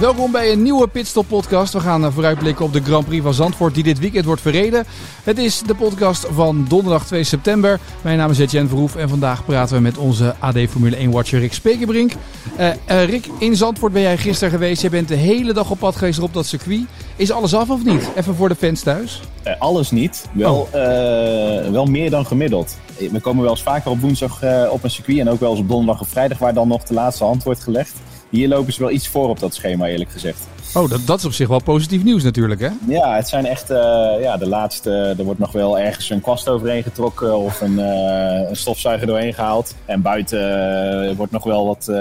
Welkom bij een nieuwe Pitstop podcast. We gaan eh, vooruitblikken op de Grand Prix van Zandvoort die dit weekend wordt verreden. Het is de podcast van donderdag 2 september. Mijn naam is Etienne Verhoef en vandaag praten we met onze AD Formule 1 watcher Rick Spekerbrink. Uh, uh, Rick, in Zandvoort ben jij gisteren geweest. Je bent de hele dag op pad geweest op dat circuit. Is alles af of niet? Even voor de fans thuis. Uh, alles niet. Wel, oh. wel meer dan gemiddeld. We komen wel eens vaker op woensdag op een circuit en ook wel eens op donderdag of vrijdag waar dan nog de laatste hand wordt gelegd. Hier lopen ze wel iets voor op dat schema, eerlijk gezegd. Oh, dat, dat is op zich wel positief nieuws natuurlijk, hè? Ja, het zijn echt uh, ja, de laatste. Er wordt nog wel ergens een kwast overheen getrokken of een, uh, een stofzuiger doorheen gehaald. En buiten uh, wordt nog wel wat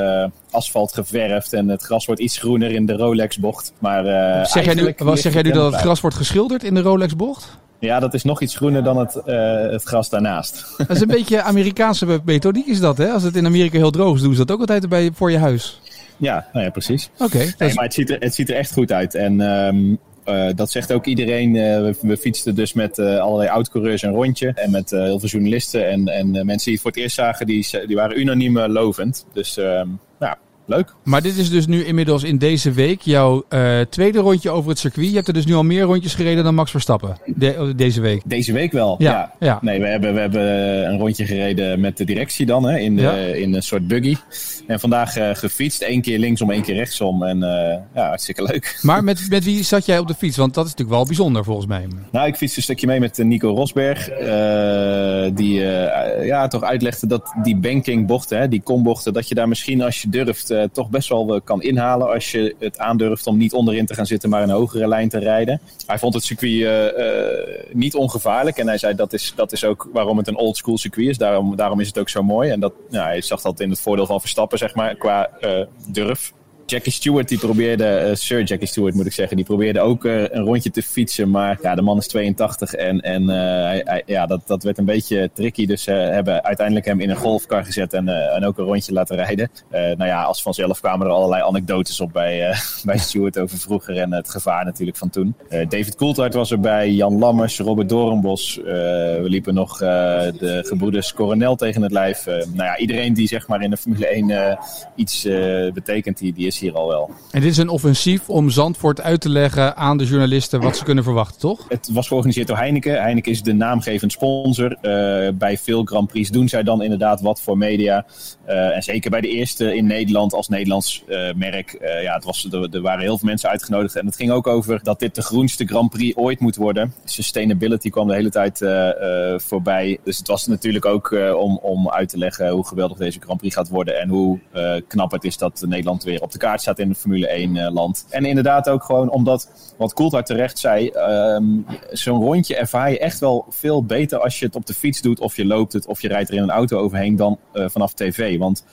asfalt geverfd en het gras wordt iets groener in de Rolex-bocht. Maar zeg jij nu, wat zeg jij nu dat het gras wordt geschilderd in de Rolex-bocht? Ja, dat is nog iets groener dan het, uh, het gras daarnaast. Dat is een beetje Amerikaanse methodiek is dat, hè? Als het in Amerika heel droog is, doen ze dat ook altijd bij, voor je huis. Ja, nou ja, precies. Oké. Okay, nee, maar het ziet, er, het ziet er echt goed uit. En um, uh, dat zegt ook iedereen. Uh, we, we, fietsten dus met uh, allerlei oud-coureurs een rondje. En met heel veel journalisten. En, en mensen die het voor het eerst zagen, die, die waren unaniem lovend. Dus ja, leuk. Maar dit is dus nu inmiddels in deze week jouw uh, tweede rondje over het circuit. Je hebt er dus nu al meer rondjes gereden dan Max Verstappen de, deze week. Deze week wel, ja. ja. ja. Nee, we hebben, we hebben een rondje gereden met de directie dan, hè, in, de, ja. in een soort buggy. En vandaag uh, gefietst, één keer linksom, één keer rechtsom. En uh, ja, hartstikke leuk. Maar met, met wie zat jij op de fiets? Want dat is natuurlijk wel bijzonder volgens mij. Nou, ik fietste een stukje mee met Nico Rosberg. die ja, toch uitlegde dat die banking bochten, hè, die kombochten, dat je daar misschien als je durft toch best wel kan inhalen als je het aandurft om niet onderin te gaan zitten, maar een hogere lijn te rijden. Hij vond het circuit uh, niet ongevaarlijk en hij zei dat is, dat is ook waarom het een old school circuit is. Daarom, daarom is het ook zo mooi. En dat, nou, hij zag dat in het voordeel van Verstappen, zeg maar, qua durf. Jackie Stewart die probeerde, uh, Sir Jackie Stewart moet ik zeggen, die probeerde ook uh, een rondje te fietsen. Maar ja, de man is 82 en, en uh, hij, ja, dat, dat werd een beetje tricky. Dus ze hebben uiteindelijk hem in een golfkar gezet en, en ook een rondje laten rijden. nou ja, als vanzelf kwamen er allerlei anekdotes op bij, bij Stewart over vroeger en het gevaar natuurlijk van toen. David Coulthard was erbij, Jan Lammers, Robert Doornbos. we liepen nog de gebroeders Coronel tegen het lijf. nou ja, iedereen die zeg maar in de Formule 1 iets betekent, die, die is hier al wel. En dit is een offensief om Zandvoort uit te leggen aan de journalisten wat ze kunnen verwachten, toch? Het was georganiseerd door Heineken. Heineken is de naamgevend sponsor. Uh, bij veel Grand Prix doen zij dan inderdaad wat voor media. Uh, en zeker bij de eerste in Nederland als Nederlands uh, merk. ja, het was, er, er, waren heel veel mensen uitgenodigd. En het ging ook over dat dit de groenste Grand Prix ooit moet worden. Sustainability kwam de hele tijd voorbij. Dus het was natuurlijk ook om, om uit te leggen hoe geweldig deze Grand Prix gaat worden. En hoe knap het is dat Nederland weer op de kaart staat in het Formule 1 uh, land. En inderdaad ook gewoon omdat, wat Coulthard terecht zei, um, zo'n rondje ervaar je echt wel veel beter als je het op de fiets doet of je loopt het of je rijdt er in een auto overheen dan uh, vanaf tv. Want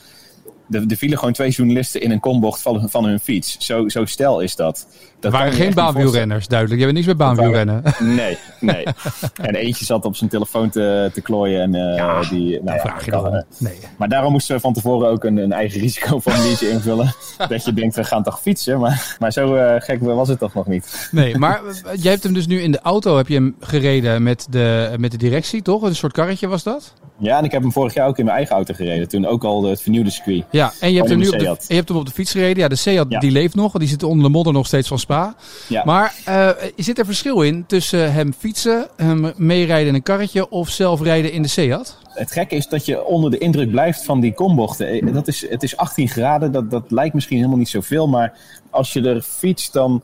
er, er vielen gewoon twee journalisten in een kombocht van, van hun fiets. Zo, zo stel is dat. dat waren geen baanwielrenners, duidelijk. Je hebt niks met baanwielrennen. Nee, nee. en eentje zat op zijn telefoon te, te klooien. En, uh, ja, die, nou, vraag je dan. Nee. Maar daarom moesten we van tevoren ook een, een eigen risicoformuliertje invullen. dat je denkt, we gaan toch fietsen? Maar, maar zo uh, gek was het toch nog niet. Nee, maar jij hebt hem dus nu in de auto heb je hem gereden met de, met de directie, toch? Een soort karretje was dat? Ja, en ik heb hem vorig jaar ook in mijn eigen auto gereden. Toen ook al het vernieuwde circuit. Ja, en je hebt, hem nu op de, je hebt hem op de fiets gereden. Ja, de Seat ja. die leeft nog. Die zit onder de modder nog steeds van Spa. Ja. Maar uh, zit er verschil in tussen hem fietsen, hem meerijden in een karretje of zelf rijden in de Seat? Het gekke is dat je onder de indruk blijft van die kombochten. Dat is, het is 18 graden, dat, dat lijkt misschien helemaal niet zoveel. Maar als je er fietst, dan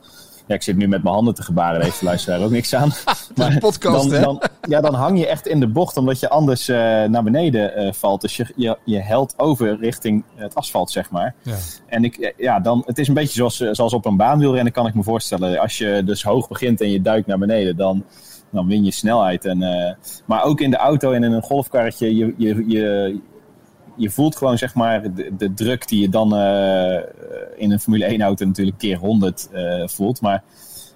ja, ik zit nu met mijn handen te gebaren, daar heeft de luisteraar ook niks aan. maar podcast, dan, dan, ja, dan hang je echt in de bocht, omdat je anders uh, naar beneden uh, valt. Dus je, je, je helt over richting het asfalt, zeg maar. Ja. En ik, ja, dan, het is een beetje zoals, zoals op een baanwielrennen, kan ik me voorstellen. Als je dus hoog begint en je duikt naar beneden, dan, dan win je snelheid. En, uh, maar ook in de auto en in een golfkarretje, je, je, je, je voelt gewoon zeg maar de, de druk die je dan uh, in een Formule 1 auto natuurlijk keer 100 uh, voelt. Maar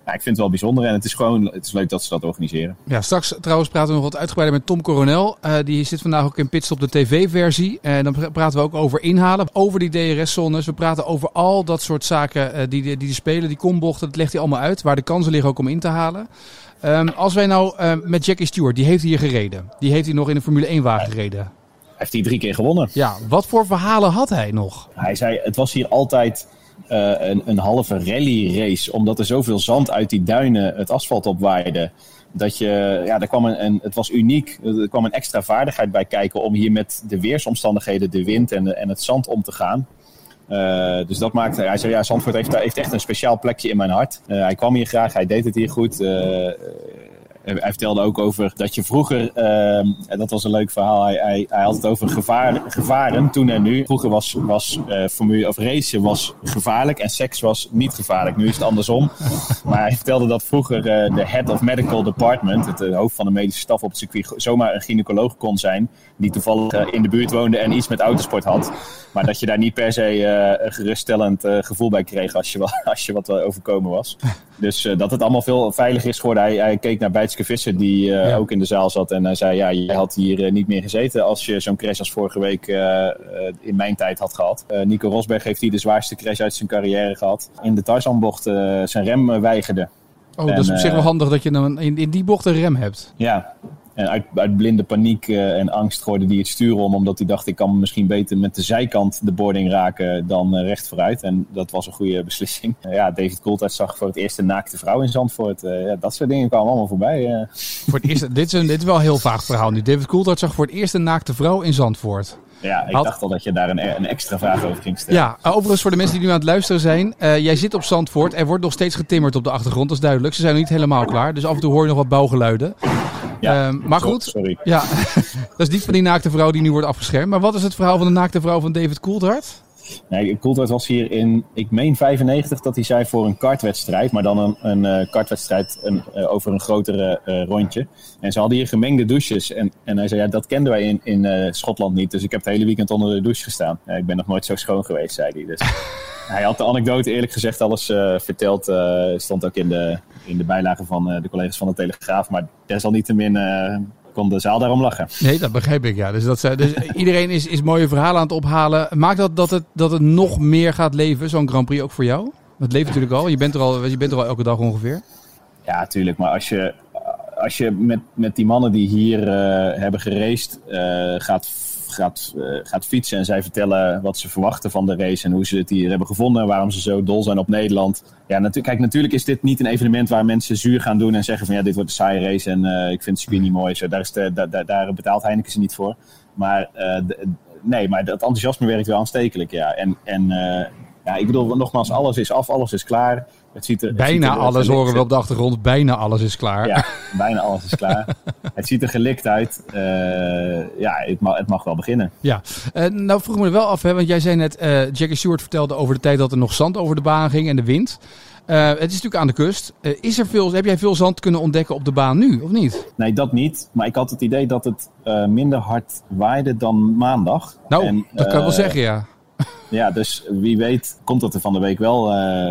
ja, ik vind het wel bijzonder en het is gewoon het is leuk dat ze dat organiseren. Ja, straks trouwens praten we nog wat uitgebreider met Tom Coronel. Uh, die zit vandaag ook in Pitstop de tv-versie. En dan praten we ook over inhalen, over die DRS-zones. We praten over al dat soort zaken die, die, die spelen, die kombochten. Dat legt hij allemaal uit, waar de kansen liggen ook om in te halen. Um, als wij nou met Jackie Stewart, die heeft hier gereden. Die heeft hij nog in een Formule 1-wagen gereden. Hij heeft hier drie keer gewonnen. Ja, wat voor verhalen had hij nog? Hij zei, het was hier altijd uh, een, een halve rally-race. Omdat er zoveel zand uit die duinen het asfalt opwaaide. Dat je, ja, er kwam een, een, het was uniek. Er kwam een extra vaardigheid bij kijken om hier met de weersomstandigheden, de wind en, en het zand om te gaan. Uh, dus dat maakte, hij zei ja, Zandvoort heeft, heeft echt een speciaal plekje in mijn hart. Uh, hij kwam hier graag, hij deed het hier goed. Hij vertelde ook over dat je vroeger, uh, en dat was een leuk verhaal, hij, hij, had het over gevaar, gevaren toen en nu. Vroeger was, was uh, formule of racen was gevaarlijk en seks was niet gevaarlijk. Nu is het andersom. Maar hij vertelde dat vroeger uh, de head of medical department, het hoofd van de medische staf op het circuit, zomaar een gynaecoloog kon zijn. Die toevallig in de buurt woonde en iets met autosport had. Maar dat je daar niet per se een geruststellend gevoel bij kreeg als je, als je wat overkomen was. Dus dat het allemaal veel veiliger is geworden. Hij, hij keek naar Bijtske Visser, die ja. ook in de zaal zat. En hij zei, ja, jij had hier niet meer gezeten als je zo'n crash als vorige week in mijn tijd had gehad. Nico Rosberg heeft hier de zwaarste crash uit zijn carrière gehad. In de Tarzanbocht zijn rem weigerde. Oh, en, dat is op zich wel handig dat je dan in, in die bocht een rem hebt. Ja, en uit, uit blinde paniek uh, en angst gooide hij het stuur om, omdat hij dacht: ik kan misschien beter met de zijkant de boarding raken dan uh, recht vooruit. En dat was een goede beslissing. Ja, David Coulthard zag voor het eerst een naakte vrouw in Zandvoort. ja, dat soort dingen kwamen allemaal voorbij. Voor het eerst, dit, is een, dit is wel een heel vaag verhaal nu. David Coulthard zag voor het eerst een naakte vrouw in Zandvoort. Ja, ik Had... dacht al dat je daar een, een, extra vraag over ging stellen. Ja, overigens voor de mensen die nu aan het luisteren zijn. Uh, jij zit op Zandvoort. Er wordt nog steeds getimmerd op de achtergrond, dat is duidelijk. Ze zijn nog niet helemaal klaar. Dus af en toe hoor je nog wat bouwgeluiden. Ja, uh, maar goed, sorry. Ja, dat is niet van die naakte vrouw die nu wordt afgeschermd. Maar wat is het verhaal van de naakte vrouw van David Coulthard? Nee, Coulthard was hier in, ik meen 95, dat hij zei voor een kartwedstrijd. Maar dan een, een uh, kartwedstrijd een, uh, over een grotere uh, rondje. En ze hadden hier gemengde douches. En, en hij zei, ja, dat kenden wij in, in Schotland niet. Dus ik heb het hele weekend onder de douche gestaan. Ik ben nog nooit zo schoon geweest, zei hij. Dus hij had de anekdote eerlijk gezegd alles verteld. stond ook in de, in de bijlage van de collega's van de Telegraaf. Maar desalniettemin kon de zaal daarom lachen. Nee, dat begrijp ik, ja. Dus, dat, dus iedereen is, is mooie verhalen aan het ophalen. Maakt dat dat het, dat het nog meer gaat leven, zo'n Grand Prix, ook voor jou? Het leeft natuurlijk al. Je bent er al, je bent er al elke dag ongeveer. Ja, tuurlijk. Maar als je, als je met, met die mannen die hier hebben geraced gaat, gaat, uh, gaat fietsen... en zij vertellen wat ze verwachten van de race... en hoe ze het hier hebben gevonden... en waarom ze zo dol zijn op Nederland... Ja, natu kijk, natuurlijk is dit niet een evenement waar mensen zuur gaan doen en zeggen van ja, dit wordt een saaie race en uh, ik vind het circuit niet mooi. Zo, daar, is de, da, da, daar betaalt Heineken ze niet voor. Maar de, nee, maar dat enthousiasme werkt wel aanstekelijk, ja. En, en ja, ik bedoel, nogmaals, alles is af, alles is klaar. Het ziet er, het bijna ziet er alles horen we op de achtergrond. Bijna alles is klaar. Ja, bijna alles is klaar. het ziet er gelikt uit. Uh, ja, het mag, het mag wel beginnen. Ja, uh, nou vroeg me er wel af, hè, want jij zei net, uh, Jackie Stewart vertelde over de tijd dat er nog zand over de baan ging en de wind. Uh, het is natuurlijk aan de kust. Uh, is er veel, heb jij veel zand kunnen ontdekken op de baan nu, of niet? Nee, dat niet. Maar ik had het idee dat het uh, minder hard waaide dan maandag. Nou, en, dat kan ik wel zeggen, ja. Ja, dus wie weet komt dat er van de week wel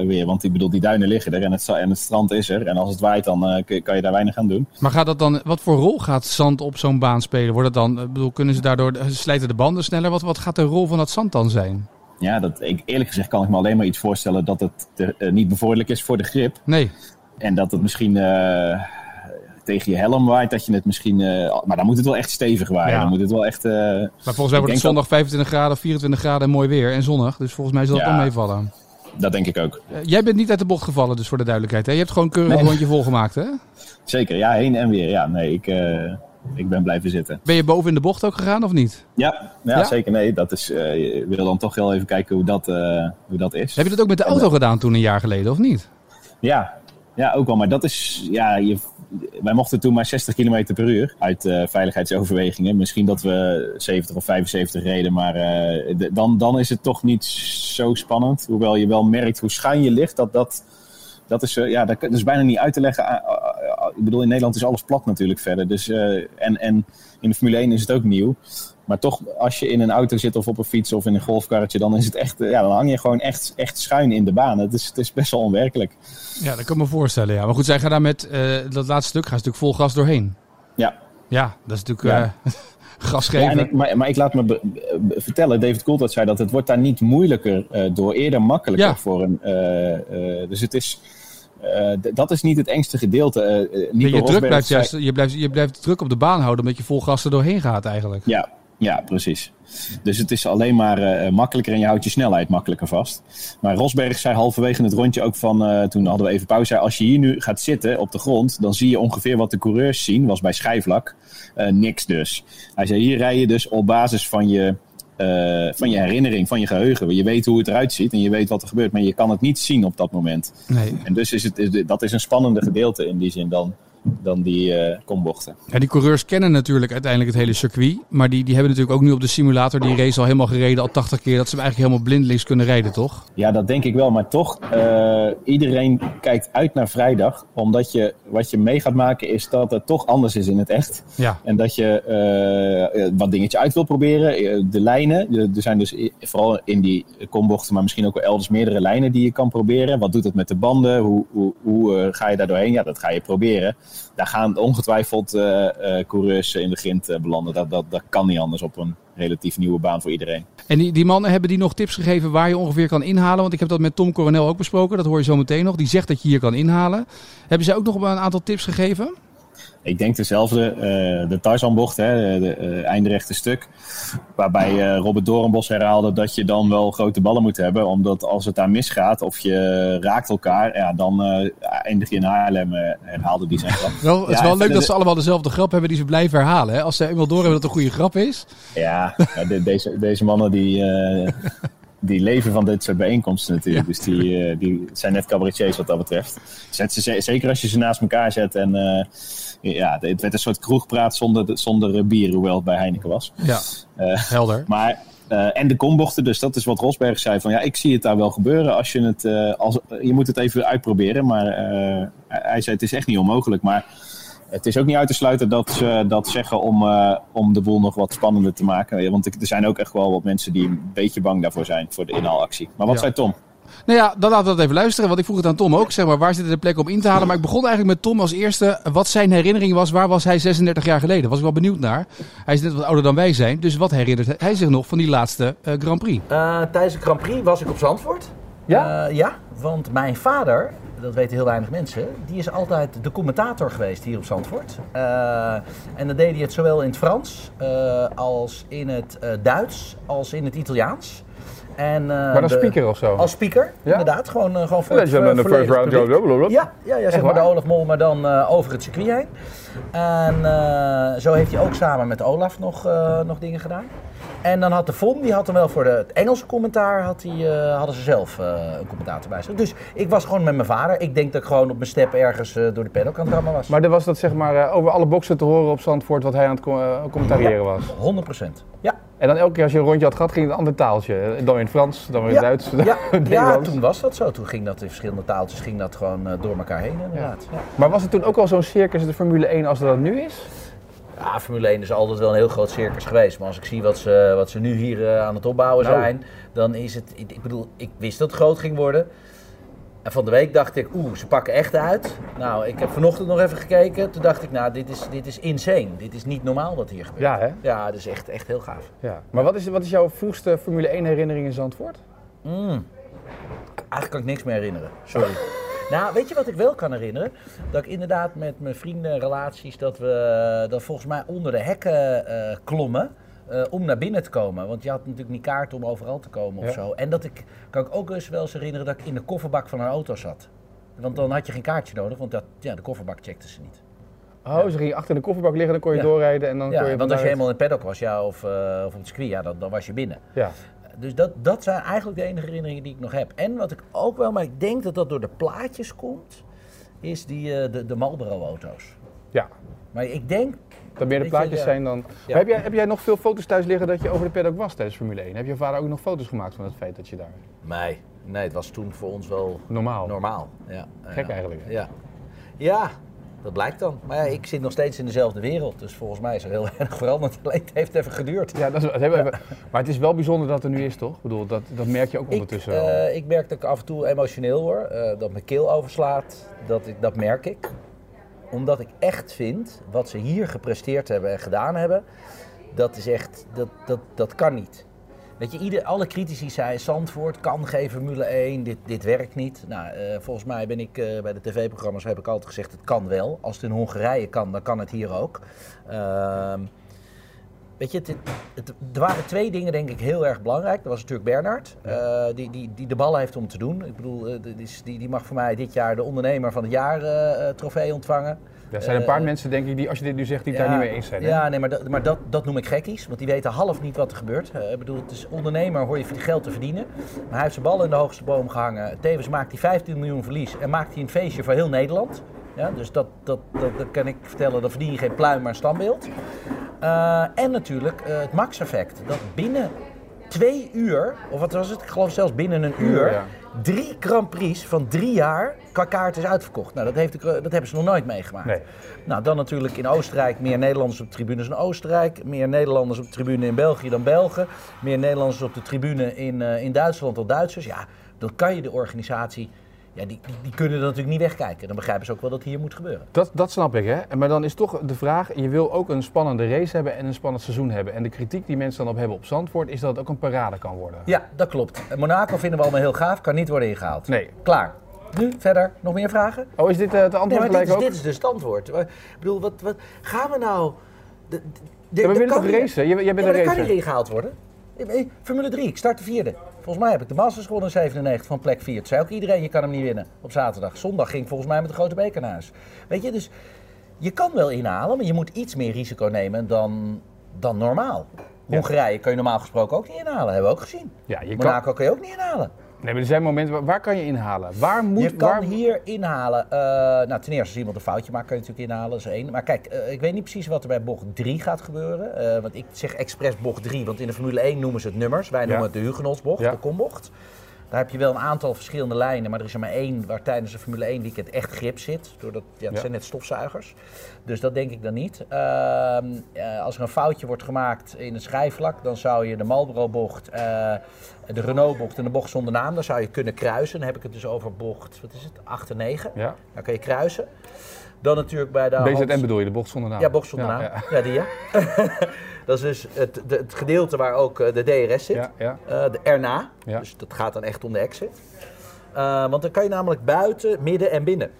weer. Want ik bedoel, die duinen liggen er en het, en het strand is er. En als het waait, dan kan je daar weinig aan doen. Maar gaat dat dan, wat voor rol gaat zand op zo'n baan spelen? Wordt het dan, bedoel, kunnen ze daardoor, slijten de banden sneller? Wat, wat gaat de rol van dat zand dan zijn? Ja, dat, ik, eerlijk gezegd kan ik me alleen maar iets voorstellen dat het te, uh, niet bevorderlijk is voor de grip. Nee. En dat het misschien tegen je helm waait, dat je het misschien... Uh, maar dan moet het wel echt stevig waaien. Ja. Dan moet het wel echt... maar volgens mij wordt het zondag dat... 25 graden, 24 graden en mooi weer en zonnig. Dus volgens mij zal het ja, dan meevallen. Dat denk ik ook. jij bent niet uit de bocht gevallen, dus voor de duidelijkheid. Hè? Je hebt gewoon keurig nee. een rondje volgemaakt, hè? Zeker, ja, heen en weer. Ja, nee, ik ik ben blijven zitten. Ben je boven in de bocht ook gegaan of niet? Ja, ja, ja? zeker. Nee, dat is, uh, willen dan toch heel even kijken hoe dat, uh, hoe dat is. Heb je dat ook met de auto en, gedaan toen een jaar geleden of niet? Ja, ja ook wel. Maar dat is, ja, je, wij mochten toen maar 60 km per uur uit uh, veiligheidsoverwegingen. Misschien dat we 70 of 75 reden, maar de, dan, dan is het toch niet zo spannend. Hoewel je wel merkt hoe schuin je ligt, dat dat... Dat is, ja, dat is bijna niet uit te leggen ik bedoel, in Nederland is alles plat natuurlijk verder. Dus, en, en in de Formule 1 is het ook nieuw. Maar toch, als je in een auto zit of op een fiets of in een golfkarretje, dan is het echt, ja, dan hang je gewoon echt, echt schuin in de baan. Het is, het is best wel onwerkelijk. Ja, dat kan ik me voorstellen. Ja. Maar goed, zij gaan daar met dat laatste stuk gaan ze natuurlijk vol gas doorheen. Ja. Ja, dat is natuurlijk gas geven. Ja, ik, maar, maar, ik laat me vertellen, David Coulthard zei dat het wordt daar niet moeilijker door, eerder makkelijker voor een. dus het is. dat is niet het engste gedeelte. Uh, je, druk blijft juist, je, blijft, je blijft druk op de baan houden omdat je vol gas er doorheen gaat eigenlijk. Ja, ja, precies. Dus het is alleen maar uh, makkelijker en je houdt je snelheid makkelijker vast. Maar Rosberg zei halverwege het rondje ook van, uh, toen hadden we even pauze, zei, als je hier nu gaat zitten op de grond, dan zie je ongeveer wat de coureurs zien, was bij schijfvlak, uh, niks dus. Hij zei, hier rij je dus op basis van je, van je herinnering, van je geheugen. Je weet hoe het eruit ziet en je weet wat er gebeurt, maar je kan het niet zien op dat moment. Nee. En dus is het, dat is een spannende gedeelte in die zin dan dan die uh, kombochten. Ja, die coureurs kennen natuurlijk uiteindelijk het hele circuit. Maar die, die hebben natuurlijk ook nu op de simulator die race al helemaal gereden, al 80 keer. Dat ze hem eigenlijk helemaal blindelings kunnen rijden, toch? Ja, dat denk ik wel. Maar toch, uh, iedereen kijkt uit naar vrijdag. Omdat je, wat je mee gaat maken is dat het toch anders is in het echt. Ja. En dat je uh, wat dingetje uit wil proberen. De lijnen, er zijn dus vooral in die kombochten, maar misschien ook wel elders meerdere lijnen die je kan proberen. Wat doet het met de banden? Hoe, hoe, hoe ga je daar doorheen? Ja, dat ga je proberen daar gaan ongetwijfeld uh, uh, coureurs in de grind uh, belanden. Dat, dat, dat kan niet anders op een relatief nieuwe baan voor iedereen. En die, die mannen hebben die nog tips gegeven waar je ongeveer kan inhalen? Want ik heb dat met Tom Coronel ook besproken, dat hoor je zo meteen nog. Die zegt dat je hier kan inhalen. Hebben zij ook nog een aantal tips gegeven? Ik denk dezelfde, uh, de Tarzanbocht, hè, de uh, eindrechte stuk. Waarbij uh, Robert Doornbos herhaalde dat je dan wel grote ballen moet hebben. Omdat als het daar misgaat of je raakt elkaar, ja, dan eindig je in Haarlem, herhaalde die zijn grap. wel, het is wel leuk dat ze allemaal dezelfde grap hebben die ze blijven herhalen. Hè? Als ze eenmaal doorhebben dat het een goede grap is. Ja, de, deze, deze mannen die die leven van dit soort bijeenkomsten natuurlijk. Dus die, uh, die zijn net cabaretiers wat dat betreft. Zet ze, zeker als je ze naast elkaar zet. En uh, ja, het werd een soort kroegpraat zonder, zonder bier, hoewel het bij Heineken was. Ja, uh, helder. Maar, en de kombochten, dus dat is wat Rosberg zei. Van ja, ik zie het daar wel gebeuren. Als je, het, als, je moet het even uitproberen. Maar hij zei het is echt niet onmogelijk. Maar het is ook niet uit te sluiten dat ze dat zeggen om, uh, om de boel nog wat spannender te maken. Want er zijn ook echt wel wat mensen die een beetje bang daarvoor zijn, voor de inhaalactie. Maar wat ja. zei Tom? Nou ja, dan laten we dat even luisteren. Want ik vroeg het aan Tom ook. Zeg maar, waar zitten de plekken om in te halen? Maar ik begon eigenlijk met Tom als eerste. Wat zijn herinnering was. Waar was hij 36 jaar geleden? Was ik wel benieuwd naar. Hij is net wat ouder dan wij zijn. Dus wat herinnert hij zich nog van die laatste uh, Grand Prix? Uh, tijdens de Grand Prix was ik op Zandvoort. Ja? ja, want mijn vader dat weten heel weinig mensen, die is altijd de commentator geweest hier op Zandvoort. Uh, en dan deed hij het zowel in het Frans uh, als in het uh, Duits als in het Italiaans. En, maar als speaker of zo? Als speaker, ja? inderdaad. Gewoon, gewoon voor ja, het, de first round. Ja, ja, ja zeg maar de Olaf Mol, maar dan over het circuit heen. En zo heeft hij ook samen met Olaf nog, nog dingen gedaan. En dan had de FOM, die had dan wel voor de, het Engelse commentaar, had die, uh, hadden ze zelf uh, een commentator bij zich. Dus ik was gewoon met mijn vader. Ik denk dat ik gewoon op mijn step ergens uh, door de paddock aan het rammen was. Maar er was dat zeg maar over alle boxen te horen op Zandvoort wat hij aan het commentariëren ja, was? 100 procent, ja. En dan elke keer als je een rondje had gehad, ging het een ander taaltje. Dan in het Frans, dan weer in het ja, Duits. Ja, ja, toen was dat zo. Toen ging dat in verschillende taaltjes ging dat gewoon door elkaar heen inderdaad. Ja. Maar was het toen ook al zo'n circus in de Formule 1 als dat nu is? Ja, Formule 1 is altijd wel een heel groot circus geweest. Maar als ik zie wat ze, wat ze nu hier uh, aan het opbouwen nou. zijn, dan is het. Ik bedoel, ik wist dat het groot ging worden. En van de week dacht ik, oeh, ze pakken echt uit. Nou, ik heb vanochtend nog even gekeken. Toen dacht ik, nou, dit is, dit is insane. Dit is niet normaal wat hier gebeurt. Ja, hè? Ja, dat is echt, echt heel gaaf. Ja. Maar wat is, wat is jouw vroegste Formule 1 herinnering in Zandvoort? Mm. Eigenlijk kan ik niks meer herinneren. Sorry. Nou, weet je wat ik wel kan herinneren? Dat ik inderdaad met mijn vrienden, relaties, dat we dat volgens mij onder de hekken uh, klommen. Uh, om naar binnen te komen. Want je had natuurlijk niet kaart om overal te komen of ja. zo. En dat ik, kan ik ook eens wel eens herinneren dat ik in de kofferbak van een auto zat. Want dan had je geen kaartje nodig, want dat, ja, de kofferbak checkte ze niet. Oh, ja. ze gingen achter in de kofferbak liggen, dan kon je ja. doorrijden en dan ja, kon je... want als je helemaal in het paddock was, ja, of, uh, of op het circuit, ja, dan, dan was je binnen. Ja. Dus dat, dat zijn eigenlijk de enige herinneringen die ik nog heb. En wat ik ook wel, maar ik denk dat dat door de plaatjes komt, is die, uh, de, de Marlboro-auto's. Ja. Maar ik denk... Dat meer de plaatjes zijn dan... Ja. Heb, jij, heb jij nog veel foto's thuis liggen dat je over de paddock was tijdens Formule 1? Heb je vader ook nog foto's gemaakt van het feit dat je daar... Nee, nee het was toen voor ons wel... Normaal. Normaal, ja. Gek eigenlijk. Hè? Ja. Ja, dat blijkt dan. Maar ja, ik zit nog steeds in dezelfde wereld, dus volgens mij is er heel weinig veranderd. Alleen het heeft even geduurd. Ja, dat is, hebben even- maar het is wel bijzonder dat het er nu is, toch? Ik bedoel, dat, dat merk je ook Ik, ondertussen wel. eh, ik merk dat ik af en toe emotioneel word, eh, dat mijn keel overslaat. Dat, ik, dat merk ik. Omdat ik echt vind, wat ze hier gepresteerd hebben en gedaan hebben, dat is echt, dat, dat, dat kan niet. Weet je, ieder, alle critici zeiden, Zandvoort kan geen Formule 1, dit, dit werkt niet. Nou, eh, volgens mij ben ik eh, bij de tv-programma's heb ik altijd gezegd, het kan wel. Als het in Hongarije kan, dan kan het hier ook. Ehm, Weet je, het, het- er waren twee dingen denk ik heel erg belangrijk. Dat was natuurlijk Bernard, eh, die, die, die de bal heeft om te doen. Ik bedoel, die, is- die, die mag voor mij dit jaar de ondernemer van het jaar trofee ontvangen. Er zijn een paar eh, mensen, denk ik, die als je dit nu zegt, die het daar niet mee eens zijn. hè? Ja, nee, maar, dat, maar dat, dat noem ik gekkies, want die weten half niet wat er gebeurt. Eh, ik bedoel, het is ondernemer hoor je geld te verdienen. Maar hij heeft zijn bal in de hoogste boom gehangen. Tevens maakt hij 15 miljoen verlies en maakt hij een feestje voor heel Nederland. Ja, dus dat, dat, dat, dat kan ik vertellen, dan verdien je geen pluim, maar een standbeeld. Eh, en natuurlijk het max-effect. Dat binnen twee uur, of wat was het? Ik geloof zelfs binnen een uur, ja. Drie Grand Prix van drie jaar qua kaart is uitverkocht. Nou, dat, heeft, de- dat hebben ze nog nooit meegemaakt. Nee. Nou, dan natuurlijk in Oostenrijk meer Nederlanders op de tribunes in Oostenrijk. Meer Nederlanders op de tribune in België dan Belgen. Meer Nederlanders op de tribune in, eh, in Duitsland dan Duitsers. Ja, dan kan je de organisatie... Ja, die, die, die kunnen er natuurlijk niet wegkijken. Dan begrijpen ze ook wel dat hier moet gebeuren. Dat, dat snap ik, hè. En Maar dan is toch de vraag, je wil ook een spannende race hebben en een spannend seizoen hebben. En de kritiek die mensen dan op hebben op Zandvoort, is dat het ook een parade kan worden. Ja, dat klopt. En Monaco vinden we allemaal heel gaaf. Kan niet worden ingehaald. Nee. Klaar. Nu, verder. Nog meer vragen? Oh, is dit eh, het Nee, antwoord dit is, ook? dit is dus het antwoord. Ik bedoel, wat, wat gaan we nou... De, de, de- Ja, maar we willen toch racen? Jij, jij Ja, bent maar een dat kan niet ingehaald worden. Eh, eh, Formule 3, ik start de vierde. Volgens mij heb ik de Masters gewonnen in 97 van plek 4. Het zei ook iedereen, je kan hem niet winnen op zaterdag. Zondag ging volgens mij met de grote beker naar huis. Weet je, dus je kan wel inhalen, maar je moet iets meer risico nemen dan, dan normaal. Hongarije kun je normaal gesproken ook niet inhalen, hebben we ook gezien. Ja, je kan, Monaco kun je ook niet inhalen. Nee, maar er zijn momenten, waar, waar kan je inhalen? Waar moet, Je kan waar, hier inhalen. eh, nou, ten eerste als iemand een foutje maakt, kan je natuurlijk inhalen. Dat is één. Maar kijk, eh, ik weet niet precies wat er bij bocht 3 gaat gebeuren. Eh, want ik zeg expres bocht 3, want in de Formule 1 noemen ze het nummers. Wij noemen Ja. het de Hugenotsbocht, Ja. de kombocht. Daar heb je wel een aantal verschillende lijnen, maar er is er maar één waar tijdens de Formule 1 weekend echt grip zit. Doordat, ja, het Ja. zijn net stofzuigers. Dus dat denk ik dan niet. Ehm, eh, als er een foutje wordt gemaakt in het schijfvlak, dan zou je de Marlboro-bocht, de Renault-bocht en de bocht zonder naam, dan zou je kunnen kruisen. Dan heb ik het dus over bocht, wat is het, 8 en 9. Ja. Dan kan je kruisen. Dan natuurlijk bij de BZN Hans- bedoel je, de bocht zonder naam? Ja, bocht zonder Ja, naam. Ja, Ja, die ja. dat is dus het, de- het gedeelte waar ook eh, de DRS zit. ja, ja. Eh, de erna. Ja. Dus dat gaat dan echt om de exit. Eh, want dan kan je namelijk buiten, midden en binnen.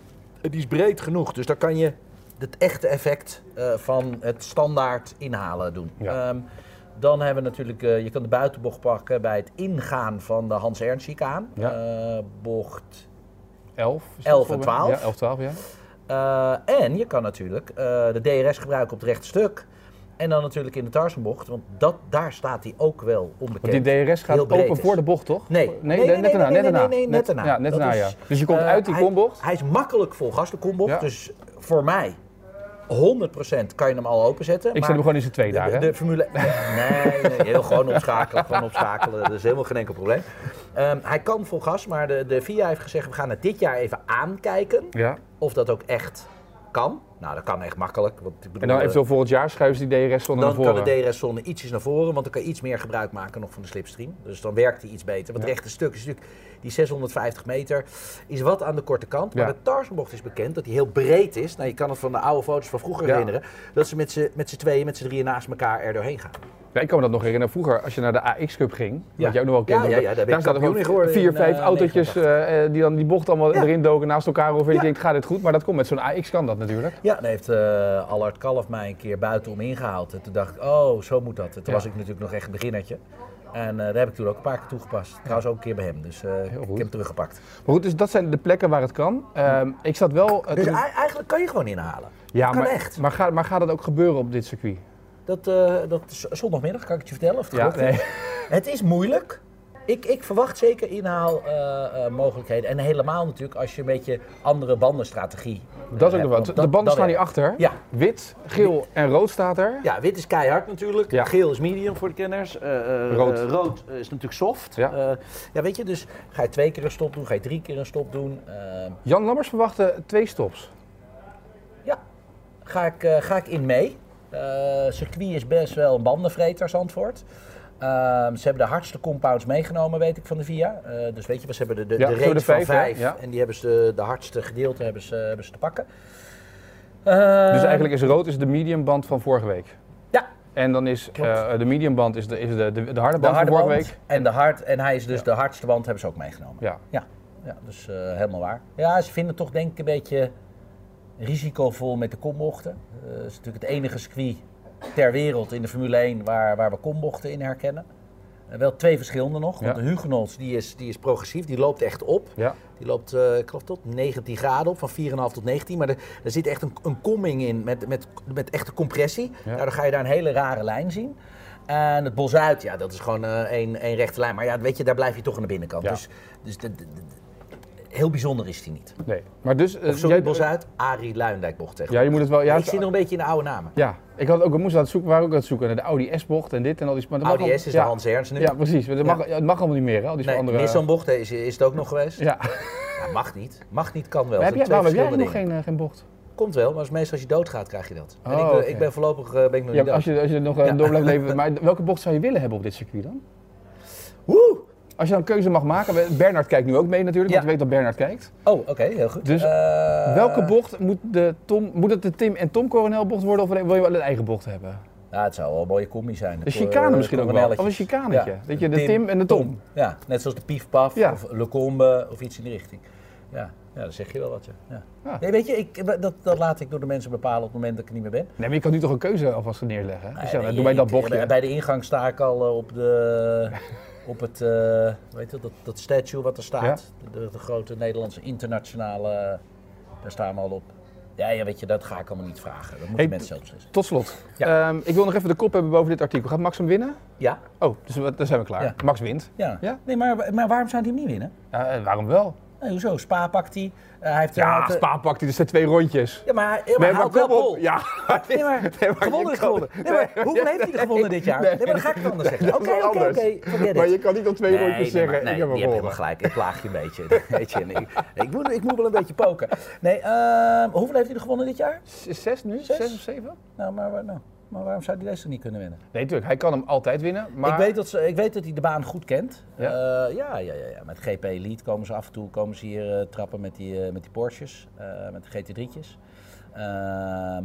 Die is breed genoeg, dus dan kan je het echte effect eh, van het standaard inhalen doen. Ja. Dan hebben we natuurlijk, eh, je kan de buitenbocht pakken bij het ingaan van de Hans Ernst chicaan. Ja. Eh, bocht 11? is dat 11 en voor mij? 12. Ja, 11, 12, ja. eh, en je kan natuurlijk eh, de DRS gebruiken op het rechte stuk. En dan natuurlijk in de Tarzanbocht, want dat, daar staat hij ook wel onbekend. Want die DRS gaat open is. voor de bocht, toch? Nee. Nee, Nee, nee, net nee, daarna. nee, net nee, daarna. nee, net daarna. Ja, net daarna, ja. Dus je komt uit die hij- kombocht. Hij is makkelijk vol gas, de kombocht. Ja. Dus voor mij, 100% kan je hem al openzetten. Ik zet hem gewoon in z'n twee de, daar, de, de Formule... Nee, nee, heel gewoon opschakelen, gewoon opschakelen. Dat is helemaal geen enkel probleem. Ehm, hij kan vol gas, maar de, de FIA heeft gezegd, we gaan het dit jaar even aankijken. Ja. Of dat ook echt kan. Nou, dat kan echt makkelijk. Want ik bedoel, En dan eh, eventueel volgend jaar schuiven ze die DRS zonder naar dan voren. kan de DRS-zone ietsjes naar voren, want dan kan je iets meer gebruik maken nog van de slipstream. Dus dan werkt die iets beter. Want Ja. het rechte stuk is natuurlijk, die 650 meter, is wat aan de korte kant. Maar Ja. de Tarzanbocht is bekend dat die heel breed is. Nou, je kan het van de oude foto's van vroeger Ja. herinneren. Dat ze met z'n tweeën, met z'n drieën naast elkaar er doorheen gaan. Ja, ik kan me dat nog herinneren. Vroeger, als je naar de AX Cup ging, wat jij ook nog wel kent, Ja, ja, daar daar geworden vier, vijf eh, autootjes 89. eh, eh, die dan die bocht allemaal erin doken naast elkaar. Of je, denkt, gaat dit goed? Maar dat komt met zo'n AX kan dat natuurlijk. Ja, dan heeft eh Allard Kalf mij een keer buitenom ingehaald. En toen dacht ik, oh, zo moet dat. En toen was ik natuurlijk nog echt een beginnertje. En daar heb ik toen ook een paar keer toegepast. Trouwens ook een keer bij hem. Dus ik heb hem teruggepakt. Maar goed, dus dat zijn de plekken waar het kan. Ehm, ik zat wel... Dus toen- eigenlijk kan je gewoon inhalen. ja, kan maar, echt. Maar, gaat, maar gaat dat ook gebeuren op dit circuit? Dat, eh, dat is zondagmiddag, kan ik het je vertellen? Of het Ja, nee. Het is moeilijk. Ik, ik verwacht zeker inhaalmogelijkheden. en helemaal natuurlijk als je een beetje andere bandenstrategie Dat is ook nog wat. De banden staan hier achter. Ja. Wit, geel en rood staat er. Ja, wit is keihard natuurlijk. Ja. Geel is medium voor de kenners. Eh, eh, Rood. eh, rood is natuurlijk soft. Ja. Ja. weet je, dus ga je twee keer een stop doen, ga je drie keer een stop doen. Eh, Jan Lammers verwachtte twee stops. ja, ga ik, eh, ga ik in mee. Eh circuit is best wel een bandenvreter, Zandvoort. Ehm, ze hebben de hardste compounds meegenomen, weet ik, van de VIA. Eh, dus weet je, ze hebben de, de, Ja, de van vijf. Ja. En die hebben ze, de hardste gedeelte hebben ze, hebben ze te pakken. Dus eigenlijk is rood is de medium band van vorige week. Ja, En dan is eh, de medium band is de, is de, de, de harde de band harde van vorige band week. en, de hard, en hij is dus de hardste band, hebben ze ook meegenomen. Ja. Ja, ja dus helemaal waar. Ja, ze vinden toch denk ik een beetje risicovol met de kombochten. Eh, Het is natuurlijk het enige circuit ter wereld in de Formule 1 waar, waar we kombochten in herkennen. Eh, wel twee verschillende nog, want Ja. de Huguenots die is, die is progressief, die loopt echt op. Ja. Die loopt, eh, ik geloof tot 19 graden op, van 4,5 tot 19. Maar er, er zit echt een, een komming in met, met, met echte compressie. Ja. Nou, dan ga je daar een hele rare lijn zien. En het bos uit, ja, dat is gewoon één één rechte lijn. Maar ja, weet je, daar blijf je toch aan de binnenkant. Dus, dus de, de- de- heel bijzonder is die niet. Nee. Maar dus... eh, Of sorry, jij- bos uit, Arie Luindijk bocht tegen. Ja, je moet het wel... Ja, ik zit nog een beetje in de oude namen. Ja, ik had ook, we moesten aan het zoeken, waren ook aan het zoeken naar de Audi S-bocht en dit en al die... Maar dat Audi al- S is ja. de Hans Ernst nu. Ja, precies. Het mag, het mag allemaal niet meer, hè? Al die nee, andere... Nissan bocht is, is het ook nog geweest. Ja. Ja, mag niet. Mag niet, kan wel. Maar heb jij, waarom heb jij nog geen, eh, geen bocht? Komt wel, maar als meestal als je doodgaat krijg je dat. en Oh, ik, ben, oké. ik ben voorlopig eh, ben ik nog niet dood. als, je, als je nog door blijft leven. Maar welke bocht zou je willen hebben op dit circuit dan? Woe! Als je dan een keuze mag maken. Bernard kijkt nu ook mee natuurlijk, want je weet dat Bernard kijkt. Oh, oké, heel goed. Dus Eh, Welke bocht moet, de Tom, moet het de Tim en Tom Coronel bocht worden of wil je wel een eigen bocht hebben? Ja, het zou wel een mooie combi zijn. De chicane misschien ook wel. Of een chicanetje. Dat je de Tim en de Tom. Ja, net zoals de Pief Paf Ja. of Le Combe of iets in die richting. Ja, ja dan zeg je wel wat. Ja. Nee, weet je, ik, dat, dat laat ik door de mensen bepalen op het moment dat ik er niet meer ben. Nee, maar je kan nu toch een keuze alvast neerleggen. Dus Nee, doe mij dat bochtje. Bij de ingang sta ik al eh, op, de, op het, eh, weet je, dat, dat statue wat er staat. De, de grote Nederlandse internationale, daar staan we al op. Ja, ja, weet je, dat ga ik allemaal niet vragen. Dat moeten Hey, mensen zelf beslissen. Tot slot. Ja. Ehm, ik wil nog even de kop hebben boven dit artikel. Gaat Max hem winnen? Ja, Oh, dus we- dan zijn we klaar. Ja. Max wint. ja. Ja? Nee, maar, maar waarom zou hij hem niet winnen? Eh, waarom wel? Nee, hoezo? Spa pakt hij. Eh, hij heeft, Ja, eh, Spa pakt hij. Er zijn twee rondjes. Ja, maar, ja, maar Nee, hij maar haalt wel op. Ja. Nee, maar, Nee, maar gewonnen is kan- gewonnen. Nee, maar Nee, hoeveel heeft hij er gewonnen dit jaar? Nee, maar dan ga ik het anders zeggen. Oké, oké, oké, Maar je kan niet op twee rondjes nee, zeggen, maar, ik nee, heb hem je hebt gewonnen. helemaal gelijk. Ik plaag je een beetje. Weet je, nee, ik, moet, ik moet wel een beetje poken. Nee, ehm, hoeveel heeft hij er gewonnen dit jaar? Zes nu? Zes? Zes of zeven? Nou, maar, waar- nou, maar waarom zou hij deze niet kunnen winnen? Nee, natuurlijk. Hij kan hem altijd winnen. Maar Ik, weet dat ze, ik weet dat hij de baan goed kent. Ja? Ja, ja, ja, ja. Met GP Elite komen ze af en toe komen ze hier eh, trappen met die, eh, met die Porsches, eh, met de GT3'tjes. Ehm,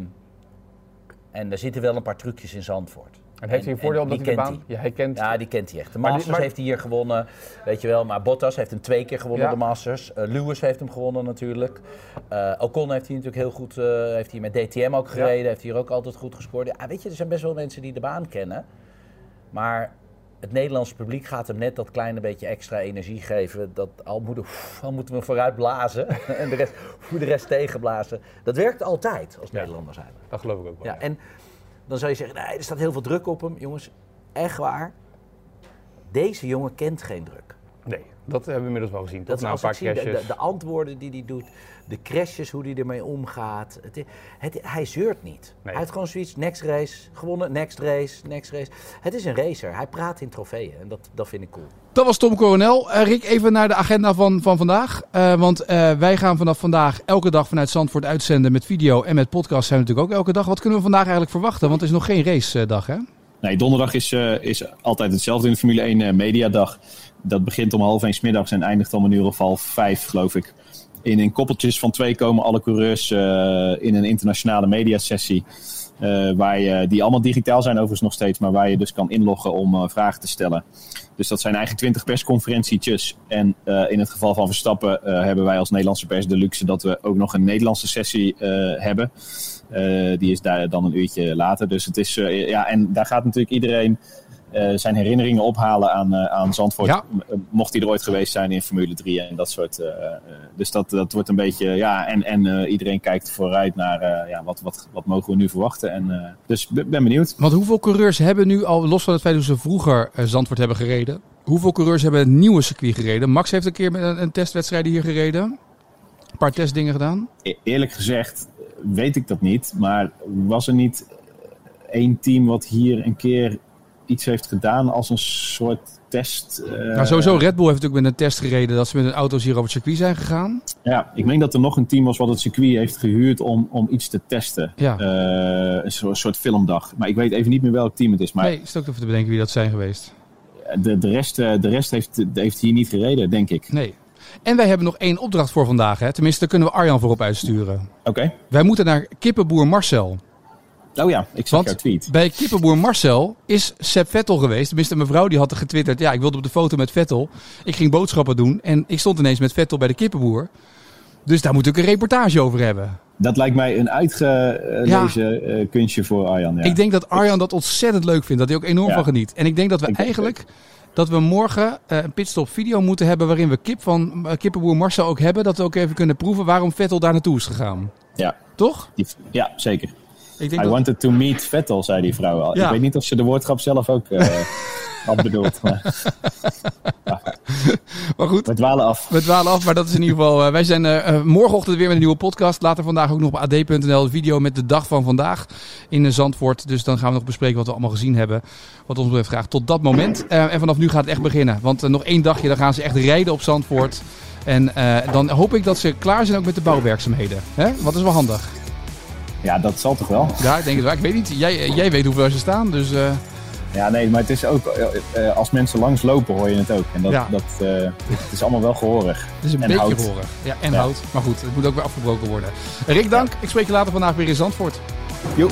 en er zitten wel een paar trucjes in Zandvoort. En heeft hij een voordeel omdat die hij de baan... Ja, hij kent... Ja, die kent hij echt. De Maar die- Masters maar- heeft hij hier gewonnen, weet je wel. Maar Bottas heeft hem twee keer gewonnen, Ja. de Masters. Eh, Lewis heeft hem gewonnen natuurlijk. Eh Ocon heeft hij natuurlijk heel goed, eh, heeft hij met DTM ook gereden. Heeft hier ook altijd goed gescoord. Ja, weet je, er zijn best wel mensen die de baan kennen. Maar het Nederlandse publiek gaat hem net dat kleine beetje extra energie geven. Dat al moeten, al moeten we vooruit blazen en de rest, de rest tegenblazen. Dat werkt altijd als. Nederlanders zijn. Dat geloof ik ook wel. Ja, en dan zou je zeggen, nee, er staat heel veel druk op hem. Jongens, echt waar. Deze jongen kent geen druk. Nee, dat hebben we inmiddels wel gezien. Dat na een als paar zie, de, de, de antwoorden die hij doet, de crashes, hoe hij ermee omgaat. Het, het, hij zeurt niet. Hij heeft gewoon zoiets, next race, gewonnen, next race, next race. Het is een racer. Hij praat in trofeeën en dat, dat vind ik cool. Dat was Tom Coronel. Eh, Rick, even naar de agenda van, van vandaag. Eh, want eh, wij gaan vanaf vandaag elke dag vanuit Zandvoort uitzenden met video en met podcast zijn we natuurlijk ook elke dag. Wat kunnen we vandaag eigenlijk verwachten? Want het is nog geen racedag, hè? Nee, donderdag is, eh, is altijd hetzelfde in de Formule 1 eh, mediadag. Dat begint om half één middags en eindigt om een uur of half vijf, geloof ik. In, in koppeltjes van twee komen alle coureurs eh, in een internationale mediasessie. waar je, die allemaal digitaal zijn overigens nog steeds, maar waar je dus kan inloggen om vragen te stellen. Dus dat zijn eigenlijk twintig persconferentietjes. En in het geval van Verstappen hebben wij als Nederlandse pers de luxe dat we ook nog een Nederlandse sessie hebben. Eh, die is daar dan een uurtje later. Dus het is, eh, ja, en daar gaat natuurlijk iedereen eh, zijn herinneringen ophalen aan, aan Zandvoort. Ja. Mocht hij er ooit geweest zijn in Formule 3 en dat soort. dus dat, dat wordt een beetje, ja, en, en iedereen kijkt vooruit naar ja, wat, wat, wat mogen we nu verwachten. En, dus ik ben benieuwd. Want hoeveel coureurs hebben nu al, los van het feit dat ze vroeger Zandvoort hebben gereden, hoeveel coureurs hebben het nieuwe circuit gereden? Max heeft een keer met een, een testwedstrijd hier gereden. Een paar testdingen gedaan. E- eerlijk gezegd weet ik dat niet. Maar was er niet één team wat hier een keer iets heeft gedaan als een soort test. Uh, nou, sowieso Red Bull heeft natuurlijk met een test gereden dat ze met hun auto's hier over het circuit zijn gegaan. Ja, ik denk dat er nog een team was wat het circuit heeft gehuurd om, om iets te testen. Ja. Uh, een soort, soort filmdag. Maar ik weet even niet meer welk team het is. Maar nee, is het ook even te bedenken wie dat zijn geweest. De, de rest, de rest heeft, heeft hier niet gereden, denk ik. Nee. En wij hebben nog één opdracht voor vandaag. Hè? Tenminste, daar kunnen we Arjan voor op uitsturen. Oké. Wij moeten naar kippenboer Marcel. Oh ja, ik zag jouw tweet. bij kippenboer Marcel is Sepp Vettel geweest. Tenminste, mijn vrouw die had er getwitterd. Ja, ik wilde op de foto met Vettel. Ik ging boodschappen doen en ik stond ineens met Vettel bij de kippenboer. Dus daar moet ik een reportage over hebben. Dat lijkt mij een uitgelezen ja. kunstje voor Arjan. Ja. Ik denk dat Arjan dat ontzettend leuk vindt. Dat hij ook enorm Ja. van geniet. En ik denk dat we Ik denk eigenlijk... Dat we morgen eh, een pitstop video moeten hebben waarin we kip van eh, kippenboer Marcel ook hebben. Dat we ook even kunnen proeven waarom Vettel daar naartoe is gegaan. Ja, Toch? ja zeker. Ik I dat- wanted to meet Vettel, zei die vrouw al. Ja. Ik weet niet of ze de woordgrap zelf ook eh, had bedoeld. Maar Maar goed, we dwalen af. We dwalen af, maar dat is in ieder geval. eh, wij zijn eh, morgenochtend weer met een nieuwe podcast. Later vandaag ook nog op ad.nl een video met de dag van vandaag in Zandvoort. Dus dan gaan we nog bespreken wat we allemaal gezien hebben. Wat ons betreft graag tot dat moment. En vanaf nu gaat het echt beginnen. Want nog één dagje, dan gaan ze echt rijden op Zandvoort. En dan hoop ik dat ze klaar zijn ook met de bouwwerkzaamheden. Hè? Wat is wel handig. Ja, dat zal toch wel? Ja, ik denk het wel. Ik weet niet. Jij, eh, jij weet hoeveel ze staan. Dus eh, Ja, nee, maar het is ook... eh, als mensen langs lopen hoor je het ook. En dat, Ja. dat, het is allemaal wel gehoorig. het is een En beetje hout. horen. Ja, en Ja. hout. Maar goed, het moet ook weer afgebroken worden. Rick, dank. Ik spreek je later vandaag weer in Zandvoort. Joep.